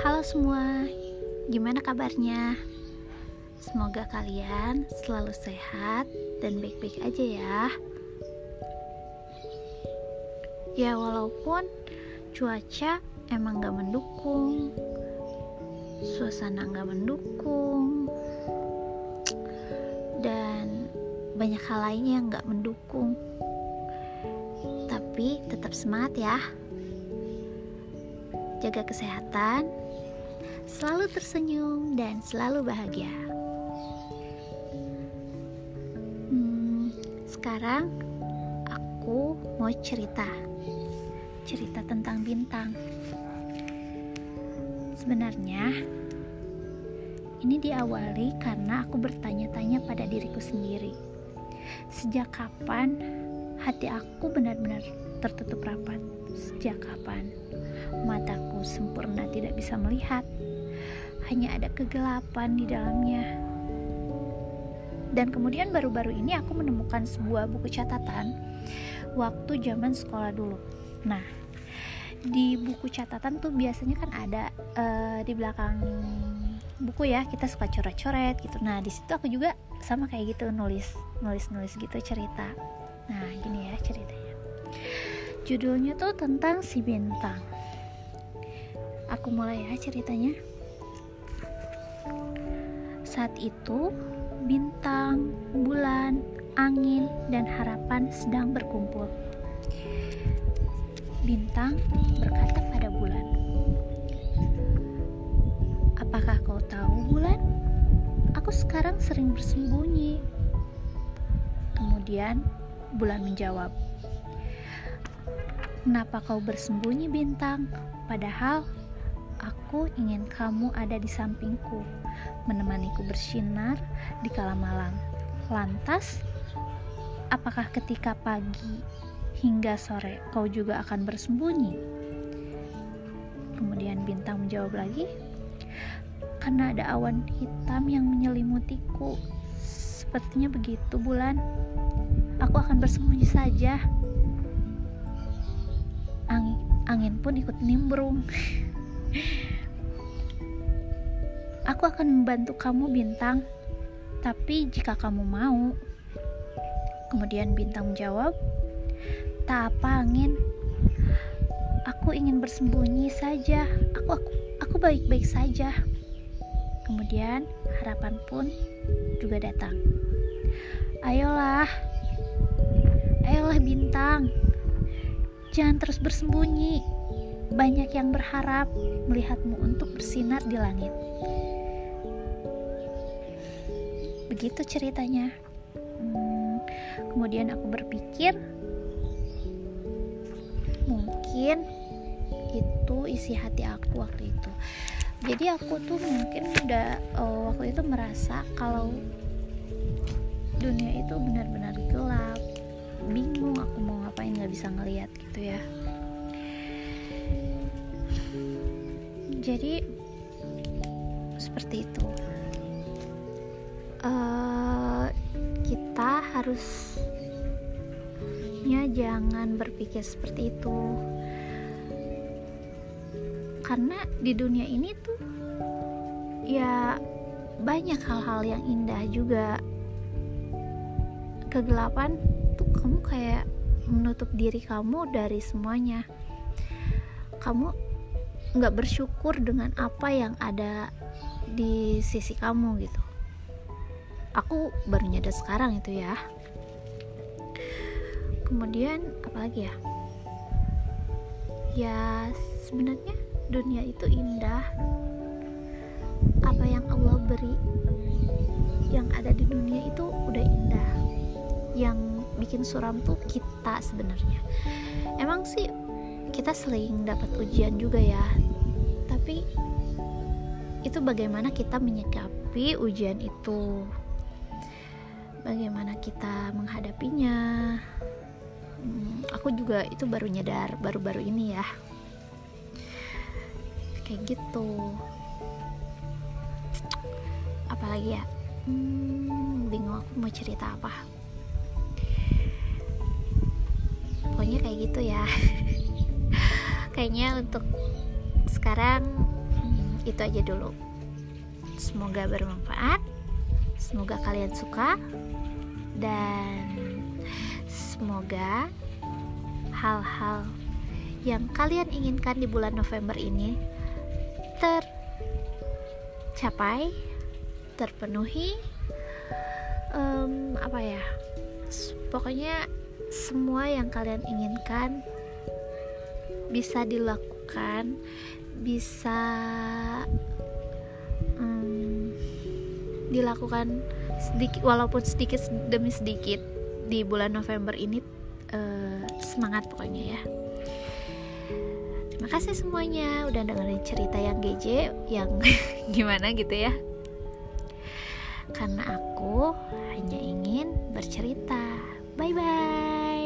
Halo semua, gimana kabarnya? Semoga kalian selalu sehat dan baik-baik aja ya. Ya, walaupun cuaca emang gak mendukung, suasana gak mendukung, dan banyak hal lainnya yang gak mendukung, tapi tetap semangat ya jaga kesehatan, selalu tersenyum, dan selalu bahagia. Hmm, sekarang aku mau cerita, cerita tentang bintang. Sebenarnya, ini diawali karena aku bertanya-tanya pada diriku sendiri. Sejak kapan hati aku benar-benar tertutup rapat? Sejak kapan? Mataku sempurna tidak bisa melihat, hanya ada kegelapan di dalamnya. Dan kemudian baru-baru ini aku menemukan sebuah buku catatan waktu zaman sekolah dulu. Nah, di buku catatan tuh biasanya kan ada uh, di belakang buku ya kita suka coret-coret gitu. Nah, di situ aku juga sama kayak gitu nulis, nulis-nulis gitu cerita. Nah, gini ya ceritanya. Judulnya tuh tentang si bintang. Aku mulai ya ceritanya. Saat itu bintang, bulan, angin, dan harapan sedang berkumpul. Bintang berkata pada bulan apakah kau tahu bulan? Aku sekarang sering bersembunyi. Kemudian bulan menjawab Kenapa kau bersembunyi bintang? Padahal Aku ingin kamu ada di sampingku, menemaniku bersinar di kala malam. Lantas, apakah ketika pagi hingga sore kau juga akan bersembunyi? Kemudian bintang menjawab lagi, karena ada awan hitam yang menyelimutiku. Sepertinya begitu, bulan. Aku akan bersembunyi saja. Angin, angin pun ikut nimbrung. Aku akan membantu kamu, Bintang, tapi jika kamu mau. Kemudian Bintang menjawab, "Tak apa, angin. Aku ingin bersembunyi saja. Aku aku aku baik-baik saja." Kemudian harapan pun juga datang. Ayolah. Ayolah Bintang. Jangan terus bersembunyi banyak yang berharap melihatmu untuk bersinar di langit. Begitu ceritanya. Hmm, kemudian aku berpikir, mungkin itu isi hati aku waktu itu. Jadi aku tuh mungkin udah uh, waktu itu merasa kalau dunia itu benar-benar gelap, bingung aku mau ngapain nggak bisa ngeliat gitu ya. jadi seperti itu. Uh, kita harusnya jangan berpikir seperti itu. Karena di dunia ini tuh ya banyak hal-hal yang indah juga. Kegelapan kamu kayak menutup diri kamu dari semuanya. Kamu nggak bersyukur dengan apa yang ada di sisi kamu gitu. Aku baru nyadar sekarang itu ya. Kemudian apalagi ya? Ya sebenarnya dunia itu indah. Apa yang Allah beri yang ada di dunia itu udah indah. Yang bikin suram tuh kita sebenarnya. Emang sih kita sering dapat ujian juga ya tapi itu bagaimana kita menyikapi ujian itu? Bagaimana kita menghadapinya? Hmm, aku juga itu baru nyadar baru-baru ini ya. Kayak gitu. Apalagi ya? Hmm, bingung aku mau cerita apa pokoknya kayak gitu ya. Kayaknya untuk sekarang hmm, itu aja dulu. Semoga bermanfaat semoga kalian suka dan semoga hal-hal yang kalian inginkan di bulan November ini tercapai, terpenuhi, um, apa ya, pokoknya semua yang kalian inginkan bisa dilakukan, bisa um, dilakukan sedikit, walaupun sedikit demi sedikit di bulan November ini uh, semangat pokoknya ya. Terima kasih semuanya udah dengerin cerita yang GJ yang gimana gitu ya. Karena aku hanya ingin bercerita. Bye bye.